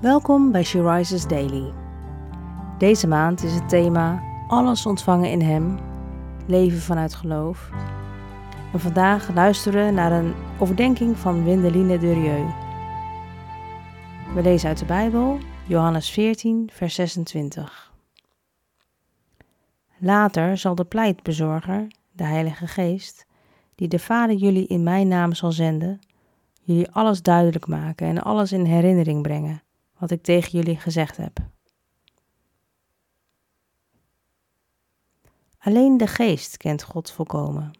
Welkom bij She Rises Daily. Deze maand is het thema Alles ontvangen in Hem, leven vanuit geloof. En vandaag luisteren we naar een overdenking van Wendeline Durieu. We lezen uit de Bijbel, Johannes 14, vers 26. Later zal de pleitbezorger, de Heilige Geest, die de Vader jullie in mijn naam zal zenden, jullie alles duidelijk maken en alles in herinnering brengen wat ik tegen jullie gezegd heb. Alleen de geest kent God volkomen.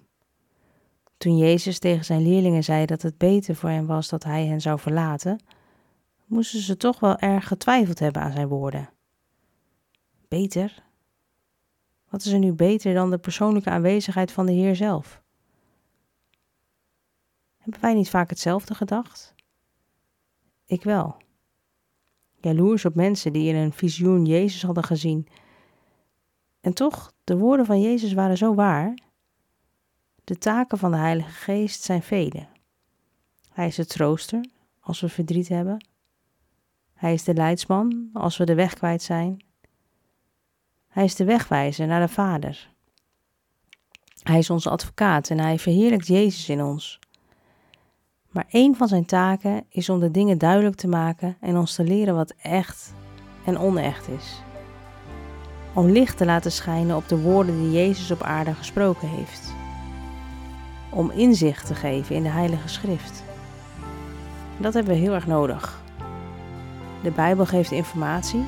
Toen Jezus tegen zijn leerlingen zei dat het beter voor hen was dat hij hen zou verlaten, moesten ze toch wel erg getwijfeld hebben aan zijn woorden. Beter? Wat is er nu beter dan de persoonlijke aanwezigheid van de Heer zelf? Hebben wij niet vaak hetzelfde gedacht? Ik wel. Jaloers op mensen die in een visioen Jezus hadden gezien. En toch, de woorden van Jezus waren zo waar. De taken van de Heilige Geest zijn vele. Hij is de trooster als we verdriet hebben. Hij is de leidsman als we de weg kwijt zijn. Hij is de wegwijzer naar de Vader. Hij is onze advocaat en hij verheerlijkt Jezus in ons. Maar één van zijn taken is om de dingen duidelijk te maken en ons te leren wat echt en onecht is. Om licht te laten schijnen op de woorden die Jezus op aarde gesproken heeft. Om inzicht te geven in de Heilige Schrift. Dat hebben we heel erg nodig. De Bijbel geeft informatie,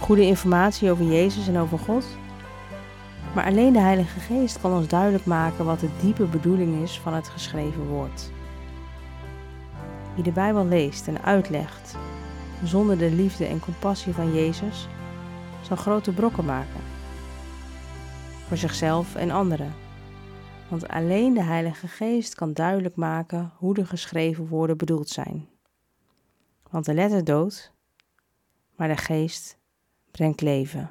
goede informatie over Jezus en over God. Maar alleen de Heilige Geest kan ons duidelijk maken wat de diepe bedoeling is van het geschreven woord. Wie de Bijbel leest en uitlegt zonder de liefde en compassie van Jezus, zal grote brokken maken. Voor zichzelf en anderen. Want alleen de Heilige Geest kan duidelijk maken hoe de geschreven woorden bedoeld zijn. Want de letter doodt, maar de Geest brengt leven.